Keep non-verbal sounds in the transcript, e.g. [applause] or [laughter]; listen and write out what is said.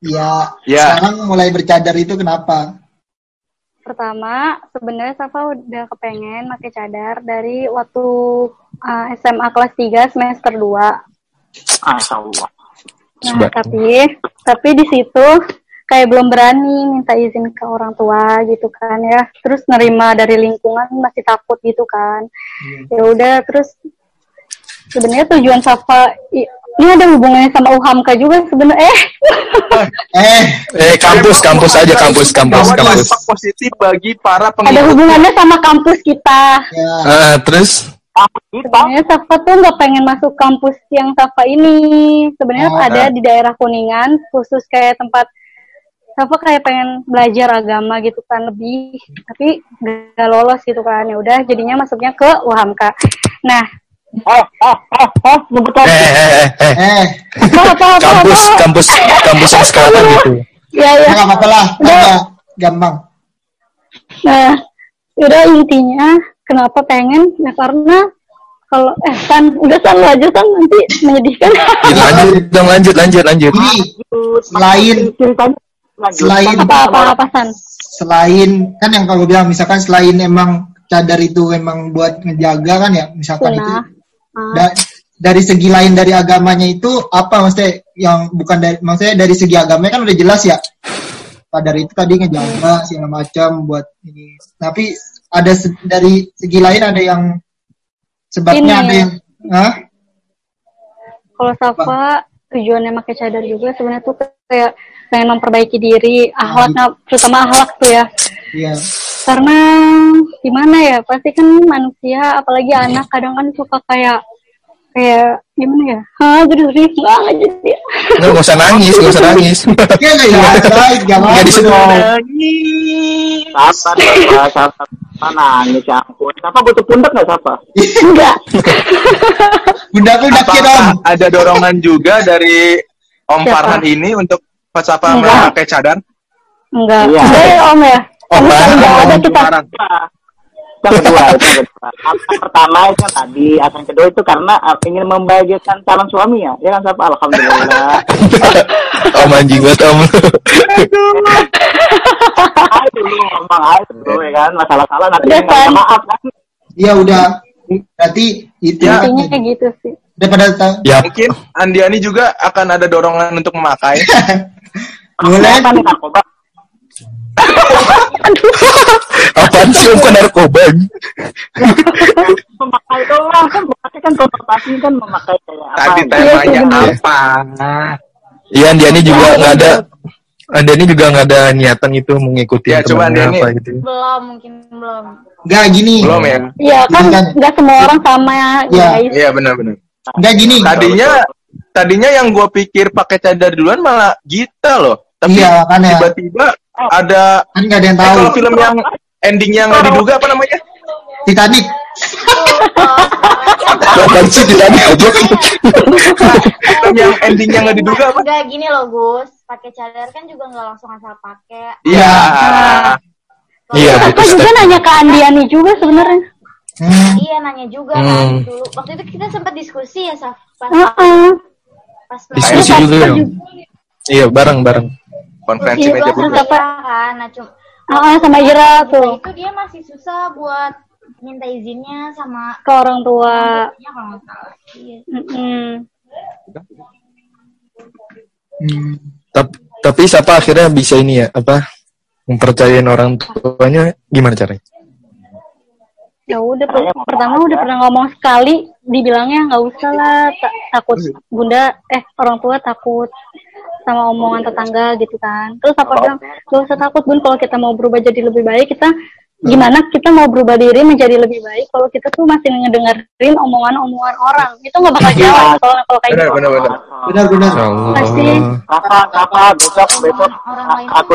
Iya. Ya. Sekarang mulai bercadar itu kenapa? Pertama, sebenarnya Safa udah kepengen pakai cadar dari waktu uh, SMA kelas 3 semester 2. Masya Allah. Nah, tapi tapi di situ kayak belum berani minta izin ke orang tua gitu kan ya. Terus nerima dari lingkungan masih takut gitu kan. Ya udah terus sebenarnya tujuan Safa ini ada hubungannya sama UHAMKA juga sebenarnya. Eh, Eh, Eh kampus kampus aja kampus kampus kampus. positif bagi para ada pengikut. hubungannya sama kampus kita. ya. Ah, terus Sebenarnya Safa tuh nggak pengen masuk kampus yang Safa ini. Sebenarnya Oh, ada di daerah Kuningan, khusus kayak tempat Safa kayak pengen belajar agama gitu kan lebih, tapi nggak lolos gitu kan. Ya udah, jadinya masuknya ke UHAMKA. Nah, eh eh eh eh nyebut eh eh eh, eh. Eh, apa apa apa? kampus apa? kampus kampus yang sekarang gitu. Ya ya. nggak apa-apa lah. Gampang. Nah, udah intinya kenapa pengen? Ya karena kalau eh kan udah san lu aja kan nanti menyedihkan. Ya, lanjut dong lanjut lanjut lanjut. Selain ceritanya lanjut. Selain apa apa apa san? selain kan yang kalau bilang misalkan selain emang cadar itu emang buat ngejaga kan ya misalkan itu. Ah. da- dari segi lain dari agamanya itu apa maksudnya yang bukan dari maksudnya dari segi agamanya kan udah jelas ya cadar itu tadi ngejaga segala macam buat ini tapi ada se- dari segi lain ada yang sebabnya Ini. ada yang Hah? Kalau Safa tujuannya pakai cadar juga sebenarnya tuh kayak pengen memperbaiki diri, akhlaknya terutama akhlak tuh ya. Iya. Karena gimana ya, pasti kan manusia apalagi anak kadang kan suka kayak kayak gimana ya? Hah, jadi serius banget jadi. Nggak nggak usah nangis nggak usah nangis. Iya nggak ya, Nggak apa disebut. Sabar. Mana nangis ya ampun. Siapa butuh pundak nggak siapa? Enggak. Bunda aku udah kira ada dorongan juga dari Om Siapa? Farhan ini untuk Enggak. memakai cadar? Enggak. Iya. Ya, Om ya. Om Om ada kita. Yang kedua itu pertama itu tadi, yang kedua itu karena uh, ingin membahagiakan calon suami ya. Ya kan siapa? Alhamdulillah. Om anjing banget om. Ayo dulu ngomong aja ya kan. Masalah-salah nanti maaf kan. Iya udah. Berarti itu Ya. Intinya kayak gitu sih. daripada ya Mungkin Andiani juga akan ada dorongan untuk memakai. Nih narkoba? [laughs] apaan sih om kan narkoba? Memakai doang kan. Memakai kan konotasi kan memakai kayak apa. Tadi gitu. temanya Iya, apa? Iya Andiani juga nggak ada. Andiani juga nggak ada niatan itu mengikuti Ya, coba apa gitu. Belum, mungkin belum. nggak gini Belum ya? Iya kan Iya enggak semua orang sama ya, Iya. guys. Iya benar-benar. nggak gini Tadinya tadinya yang gue pikir pakai cadar duluan malah Gita loh. Tapi iya tiba-tiba ada kan ada yang eh, tahu kalau film yang endingnya nggak diduga apa namanya? Titanic Apaan sih tadi aja? Film yang endingnya nggak diduga apa? Enggak gini loh, Gus. Pakai cadar kan juga nggak langsung asal pakai. Iya. Iya Aku juga nanya ke Andiani juga sebenarnya. hmm. Iya, nanya juga Hmm. kan dulu. Waktu itu kita sempat diskusi ya, Saf. Pas, Heeh. pas Diskusi juga juga- Iya bareng bareng. Konferensi Iya, meja langsung bundar. Kan, nah cuma Heeh, sama Ira tuh itu dia masih susah buat minta izinnya sama ke orang tua. kalau salah. Iya. Mm-mm. Hmm. Tapi, tapi siapa akhirnya bisa ini ya apa mempercayain orang tuanya gimana caranya? Ya udah per- pertama udah pernah ngomong sekali dibilangnya nggak usah lah ta- takut bunda eh orang tua takut sama omongan tetangga gitu kan. Terus apa bilang gak usah takut bun kalau kita mau berubah jadi lebih baik kita gimana kita mau berubah diri menjadi lebih baik kalau kita tuh masih ngedengerin omongan-omongan orang itu nggak bakal jalan kalau kalau kayak Benar gitu. benar benar. benar benar. Pasti. Besok Orang lain aku